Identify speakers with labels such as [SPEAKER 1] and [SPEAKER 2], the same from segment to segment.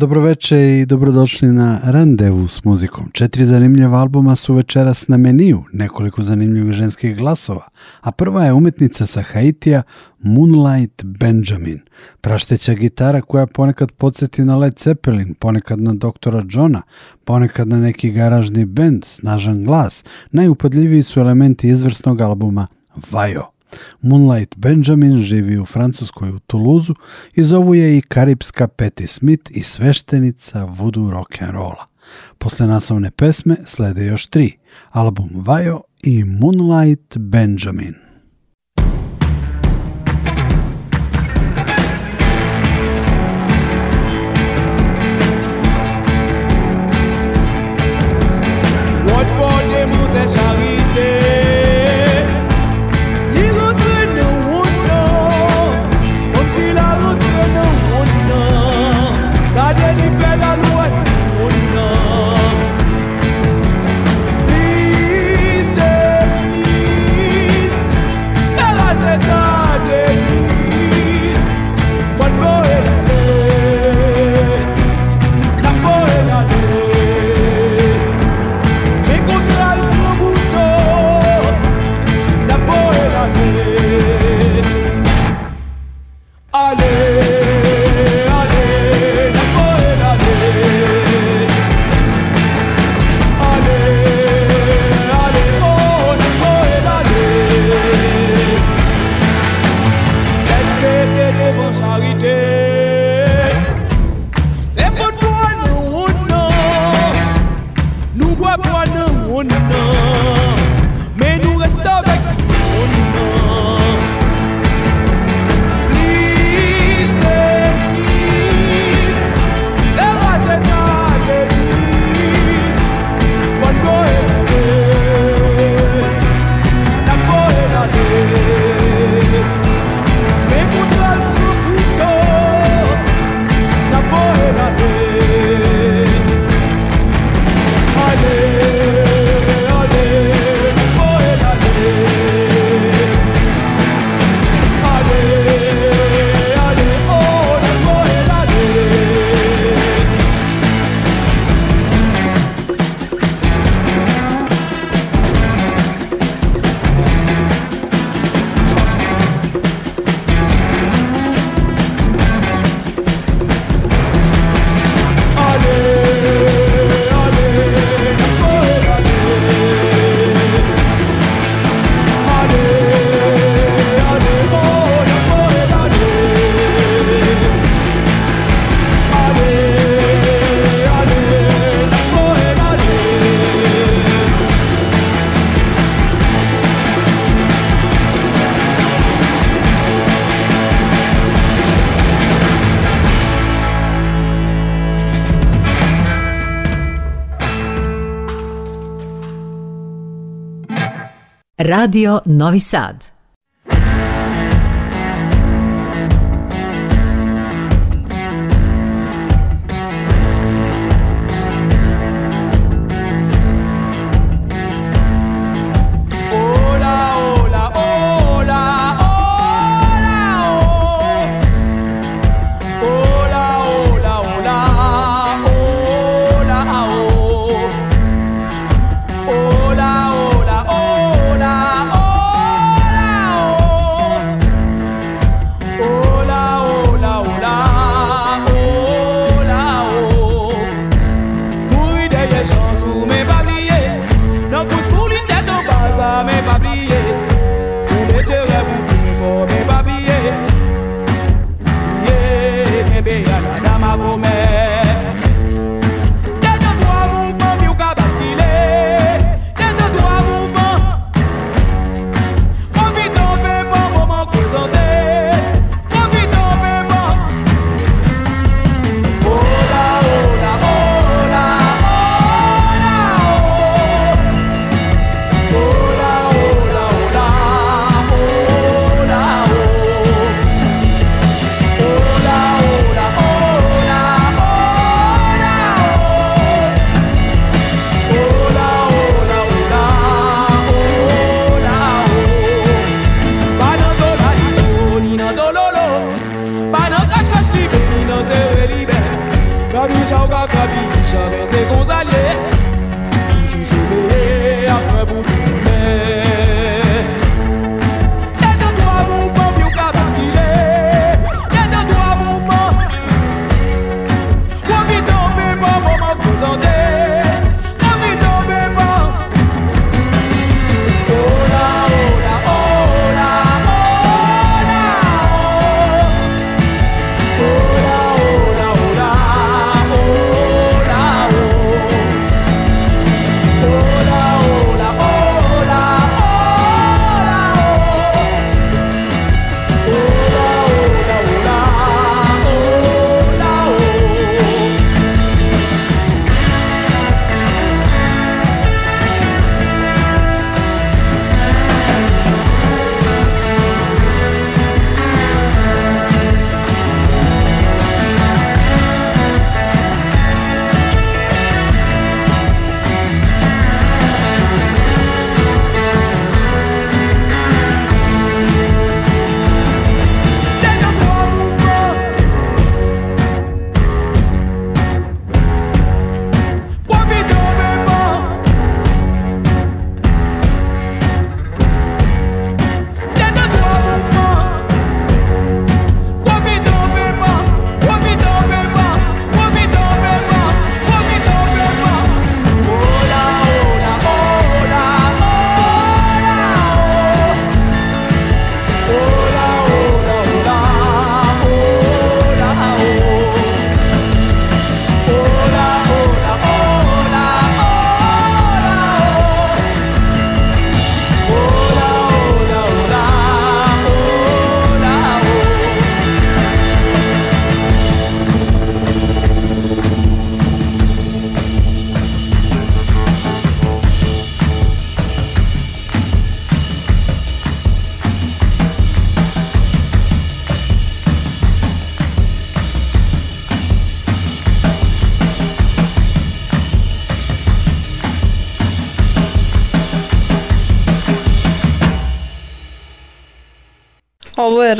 [SPEAKER 1] Dobroveče i dobrodošli na Randevu s muzikom. Četiri zanimljiva albuma su večeras na meniju, nekoliko zanimljivih ženskih glasova, a prva je umetnica sa Haitija Moonlight Benjamin, prašteća gitara koja ponekad podsjeti na Led Zeppelin, ponekad na Doktora Johna, ponekad na neki garažni bend, snažan glas, najupadljiviji su elementi izvrsnog albuma Vajo. Moonlight Benjamin živi u Francuskoj u Toulouse i zovu je i karipska Patti Smith i sveštenica voodoo rock'n'rolla. Posle naslovne pesme slede još tri, album Vajo i Moonlight Benjamin.
[SPEAKER 2] Radio Novi Sad.
[SPEAKER 3] ve a la dama comer.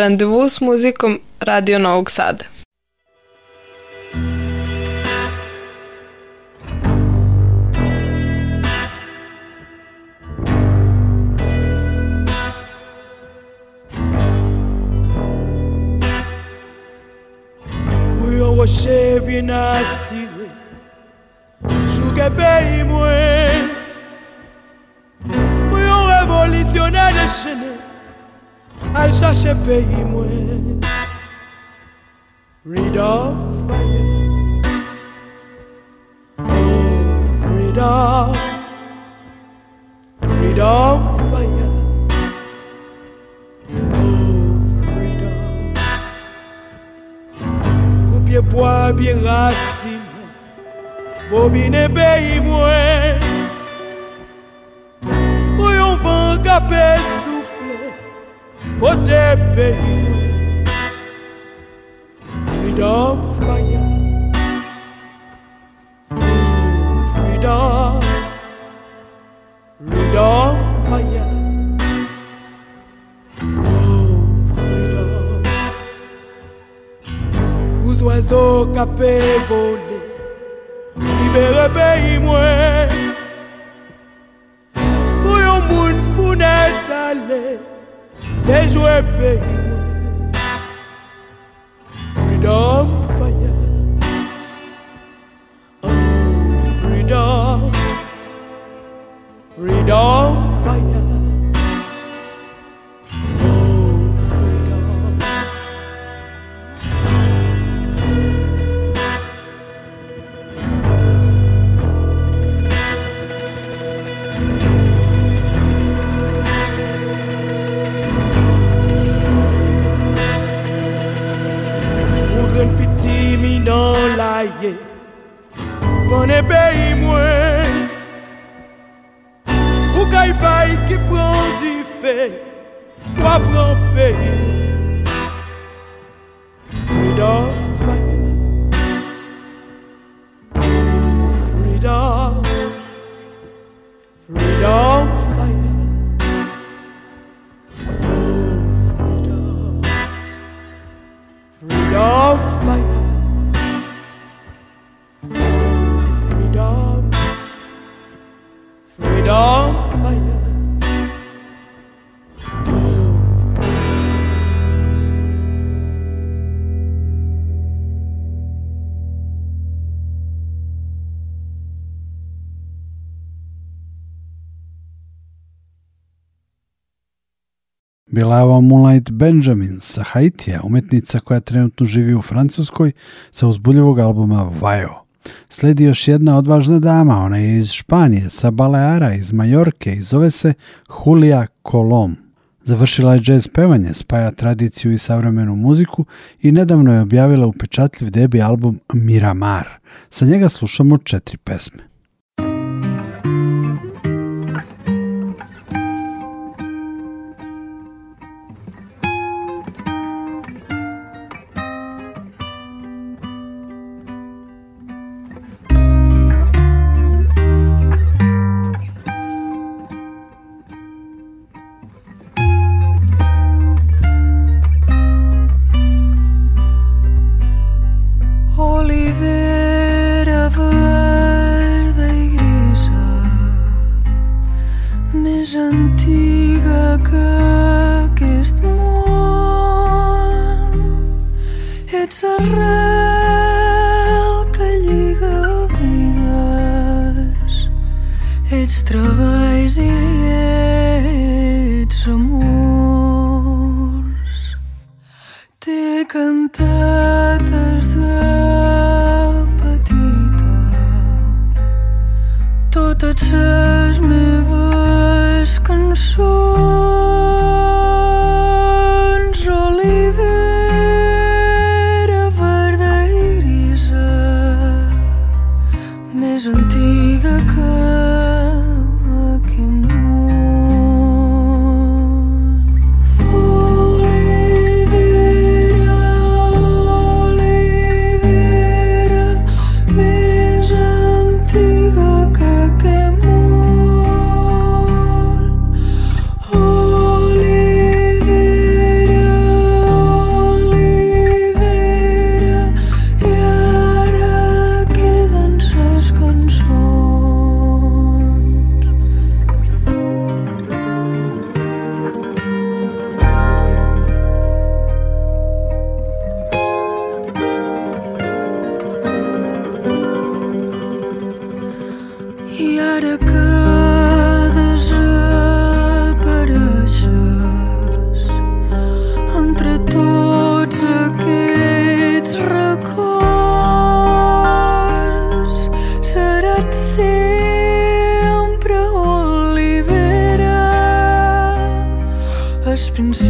[SPEAKER 2] Randevu s muzikom Radio Novog Sada.
[SPEAKER 4] Uyowoshe binasiwe Shugebe imwe Uyorevolutionnaire cheneux Al chache peyi mwen Freedom fire Oh freedom Freedom fire Oh freedom Kupye pwa bin lasi Bobine peyi mwen Oyon vank apes pote peyi mwene Freedom fire Freedom Freedom fire oh, Freedom Ouz oiseau kape vole Libere peyi mwene yon moun founet There's baby, Freedom. ye Fane peyi mwen Ou kay bay ki pran di fe Ou apran peyi mwen Freedom Freedom Freedom
[SPEAKER 1] jubilavao Moonlight Benjamin sa Haitija, umetnica koja trenutno živi u Francuskoj sa uzbuljivog albuma Vajo. Sledi još jedna odvažna dama, ona je iz Španije, sa Baleara, iz Majorke i zove se Julia Colom. Završila je jazz pevanje, spaja tradiciju i savremenu muziku i nedavno je objavila upečatljiv debi album Miramar. Sa njega slušamo četiri pesme.
[SPEAKER 5] kökist mun. It's a can see.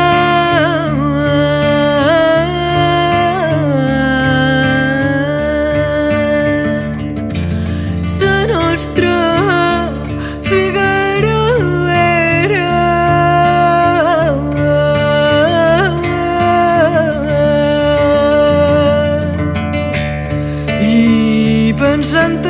[SPEAKER 6] kimsen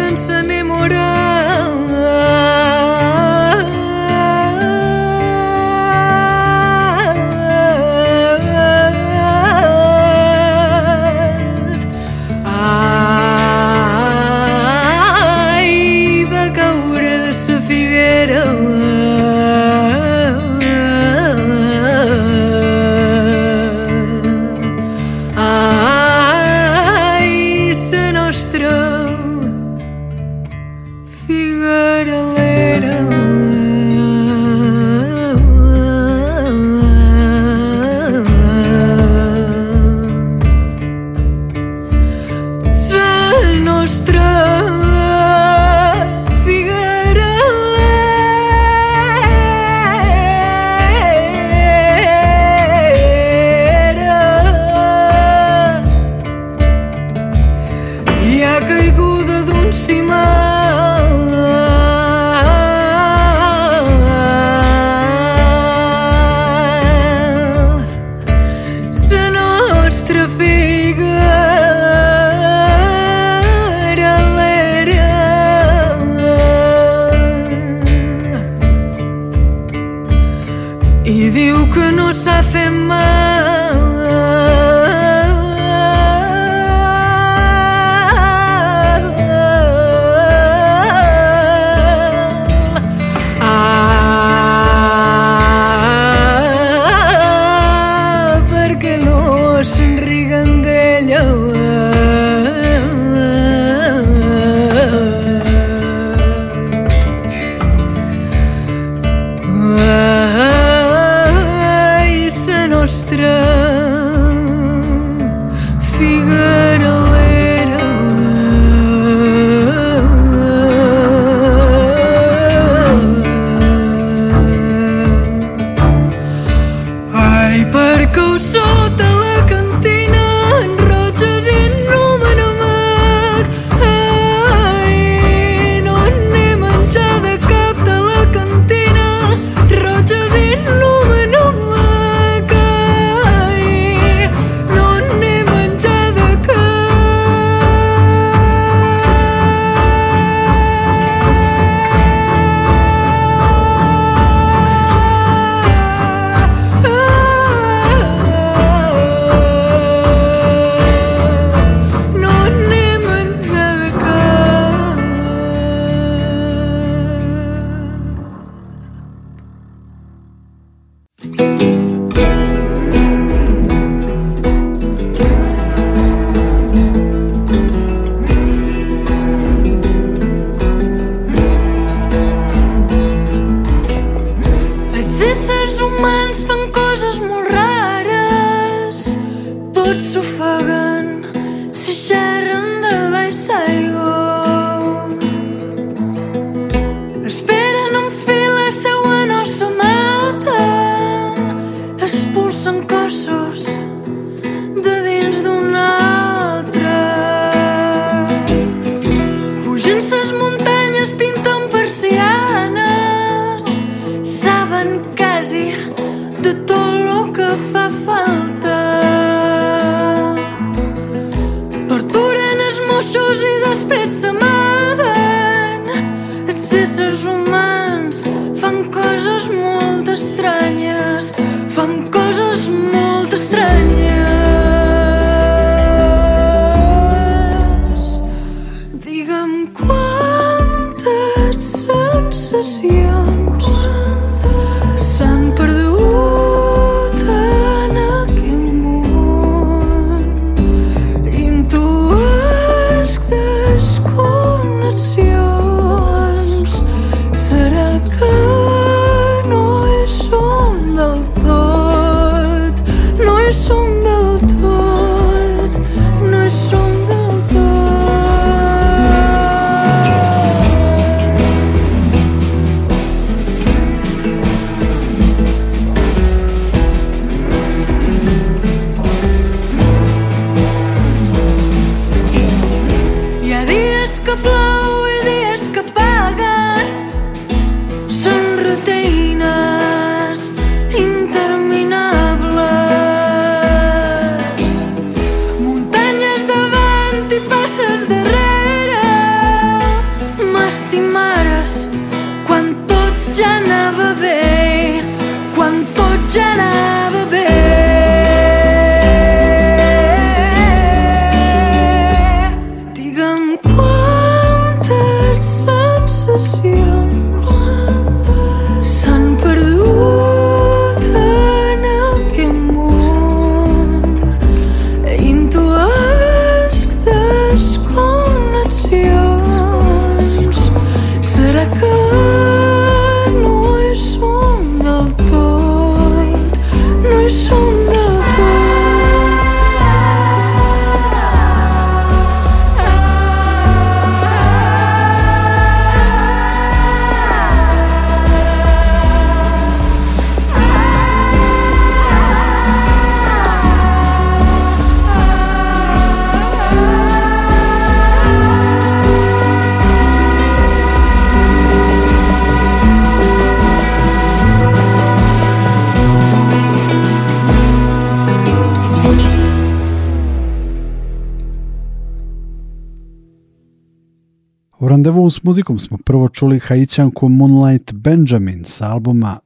[SPEAKER 1] Devu s muzikom smo prvo čuli haićanku Moonlight Benjamin sa albuma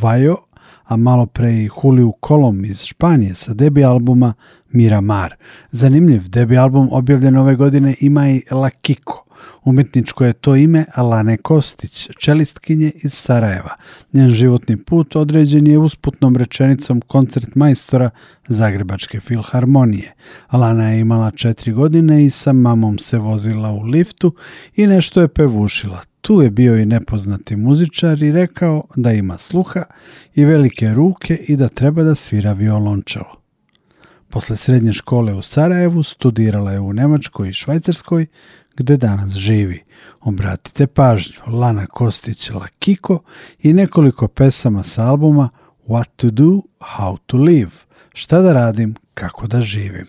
[SPEAKER 1] Vajo, a malo pre i Juliju Kolom iz Španije sa debi albuma Miramar. Zanimljiv, debi album objavljen ove godine ima i La Kiko. Umetničko je to ime Alane Kostić, čelistkinje iz Sarajeva. Njen životni put određen je usputnom rečenicom koncert majstora Zagrebačke filharmonije. Alana je imala četiri godine i sa mamom se vozila u liftu i nešto je pevušila. Tu je bio i nepoznati muzičar i rekao da ima sluha i velike ruke i da treba da svira violončelo. Posle srednje škole u Sarajevu studirala je u Nemačkoj i Švajcarskoj, gde danas živi. Obratite pažnju, Lana Kostić La Kiko i nekoliko pesama sa albuma What to do, how to live, šta da radim, kako da živim.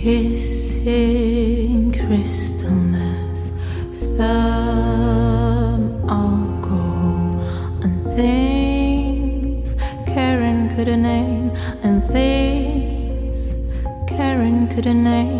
[SPEAKER 6] Kissing crystal meth, on gold, and things Karen couldn't name, and things Karen couldn't name.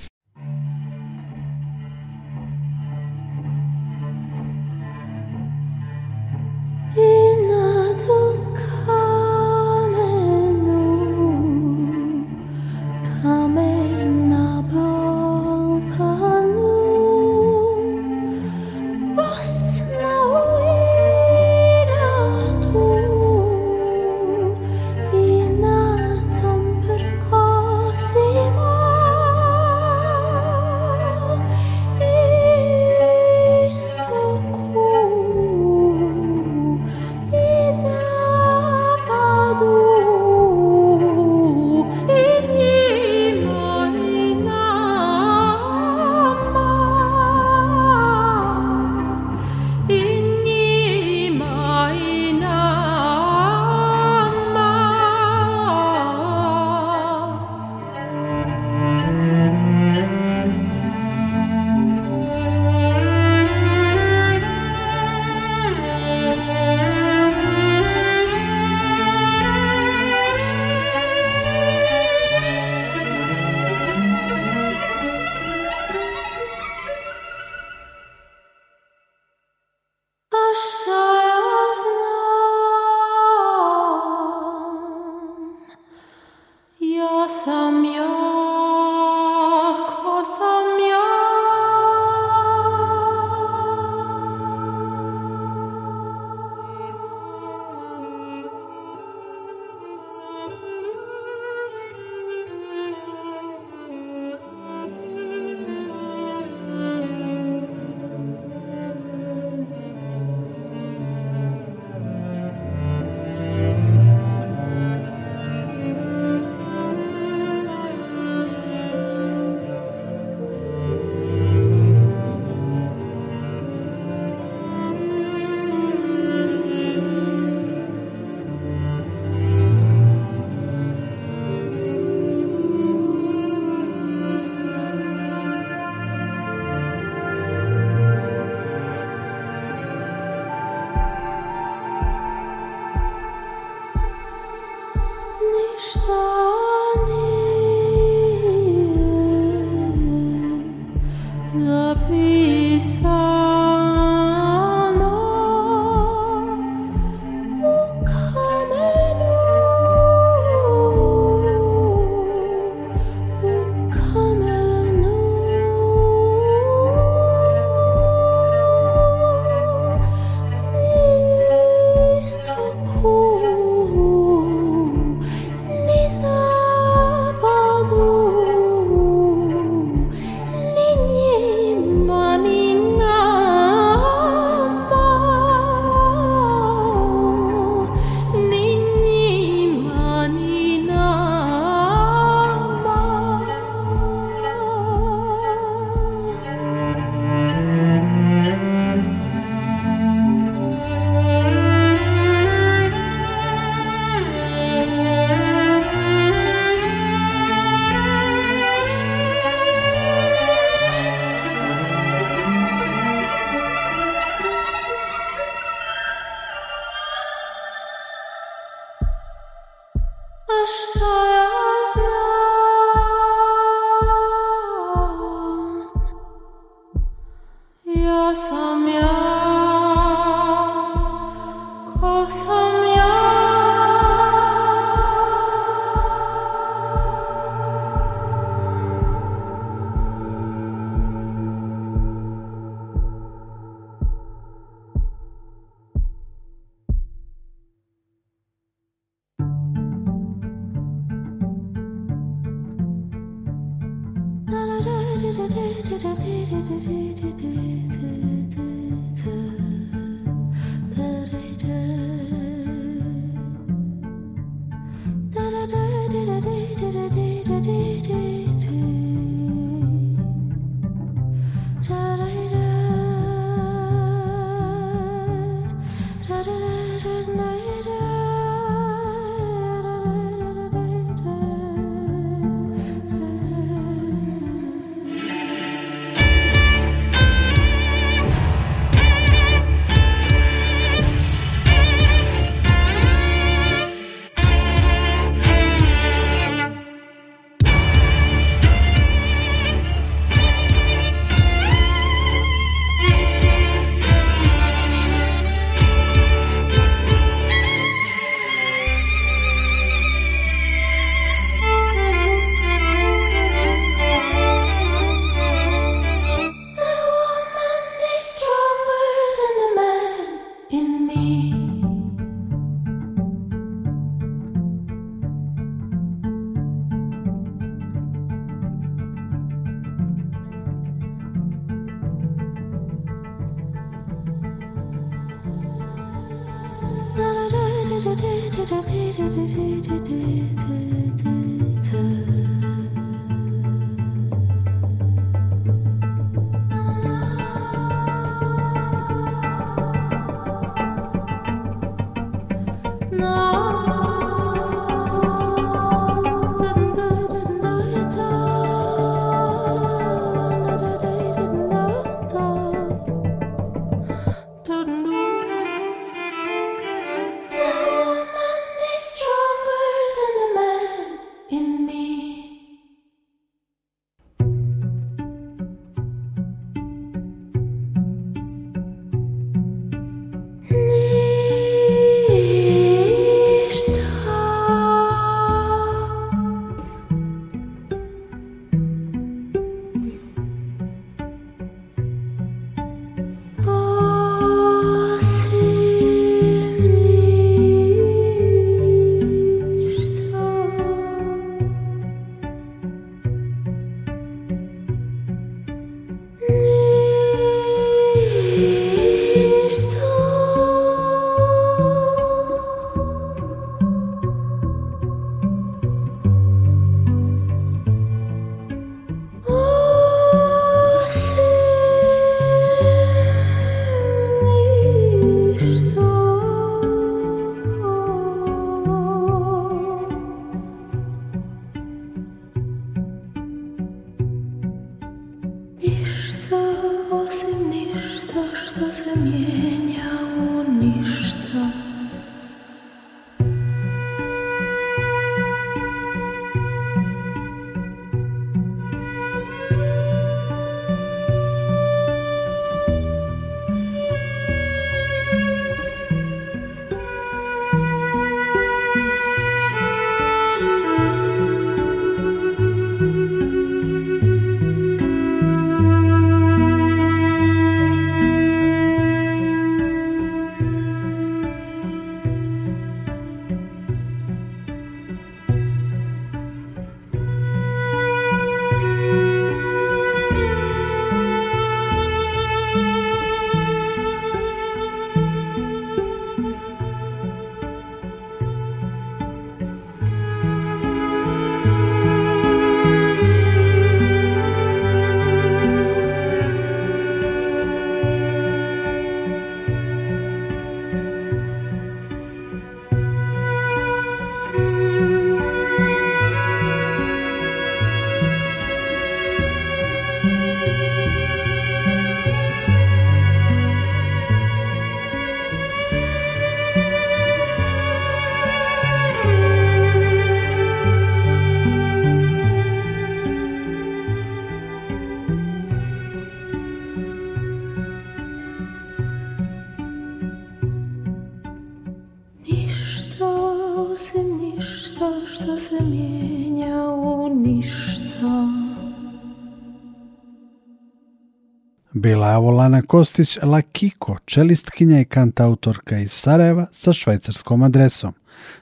[SPEAKER 1] bila je ovo Lana Kostić Lakiko, čelistkinja i kantautorka iz Sarajeva sa švajcarskom adresom.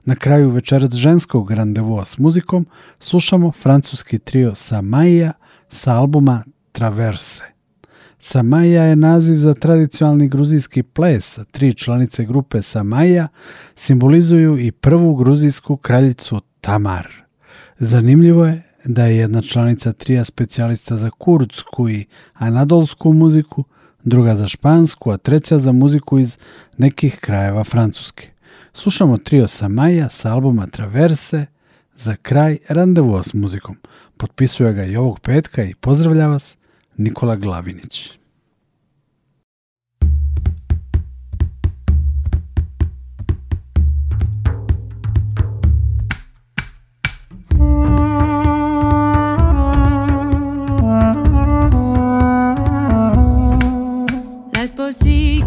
[SPEAKER 1] Na kraju večerac ženskog randevua s muzikom slušamo francuski trio Samaija sa albuma Traverse. Samaja je naziv za tradicionalni gruzijski ples, a tri članice grupe Samaja simbolizuju i prvu gruzijsku kraljicu Tamar. Zanimljivo je da je jedna članica trija specijalista za kurdsku i anadolsku muziku, druga za špansku, a treća za muziku iz nekih krajeva Francuske. Slušamo trio Samaja sa albuma Traverse, za kraj randevu s muzikom. Potpisuje ga i ovog petka i pozdravlja vas Nikola Glavinić. see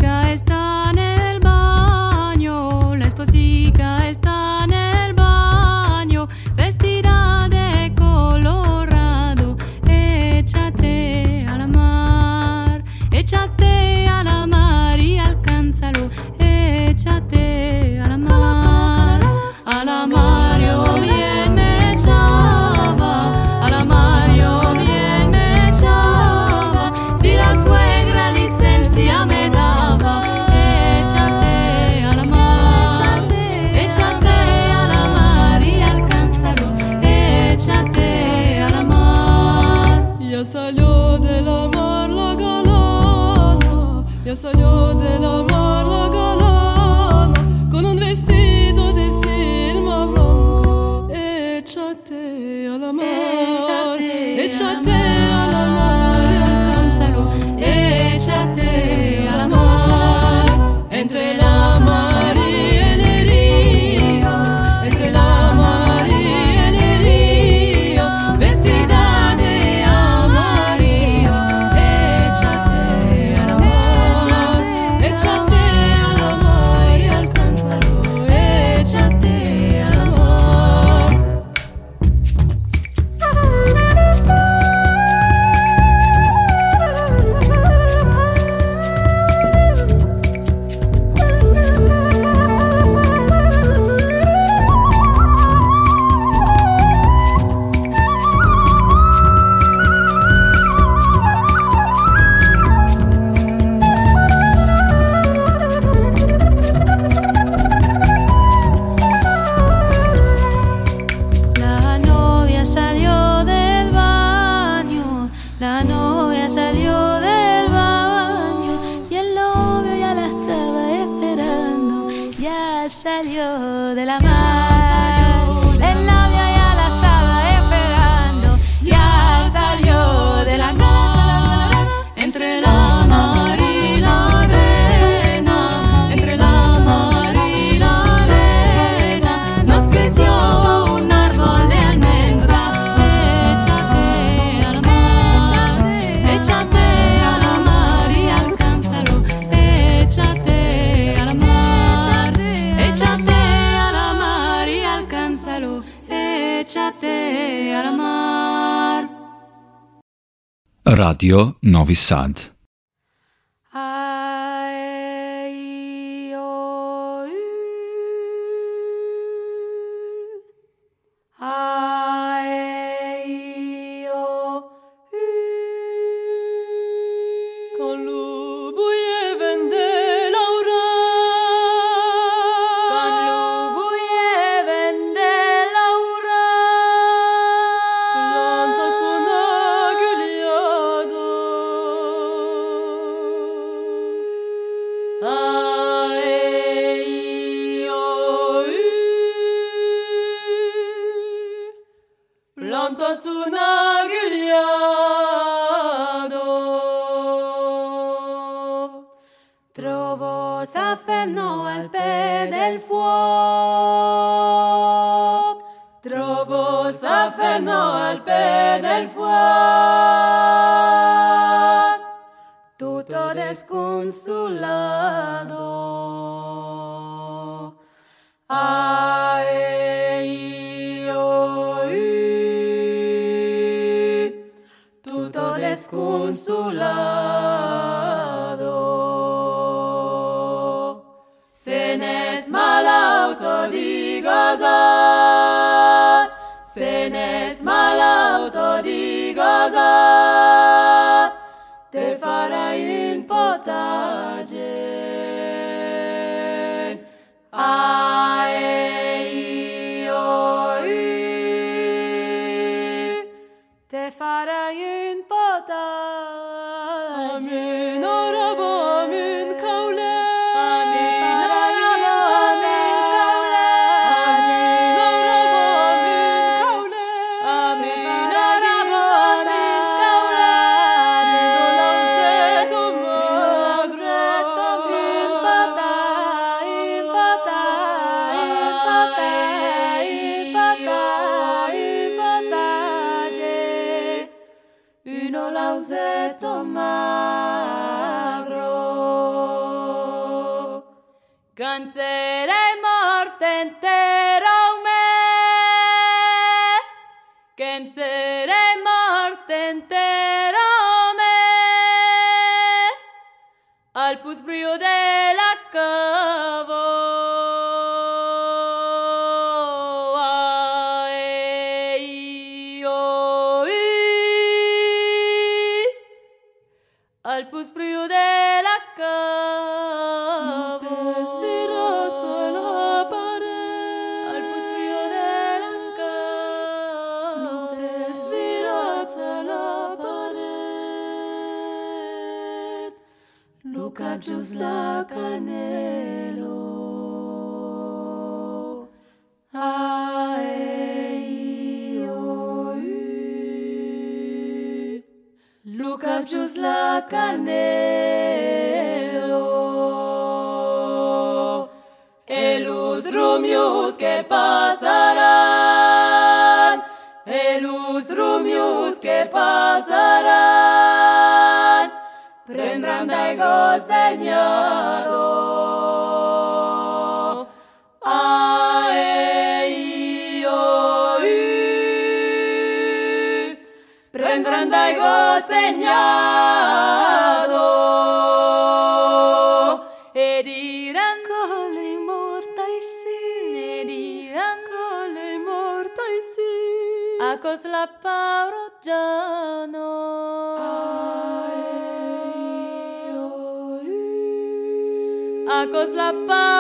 [SPEAKER 7] Radio Novi Sad.
[SPEAKER 8] igazad, se málauto igazad, te farei în am la la el Elus rumios que pasarán, los rumios que pasarán, prendrán de goceñado. l'ego segnato ed iran colle morta e sì ed iran colle morta e sì a cos la paura giano a cos la paura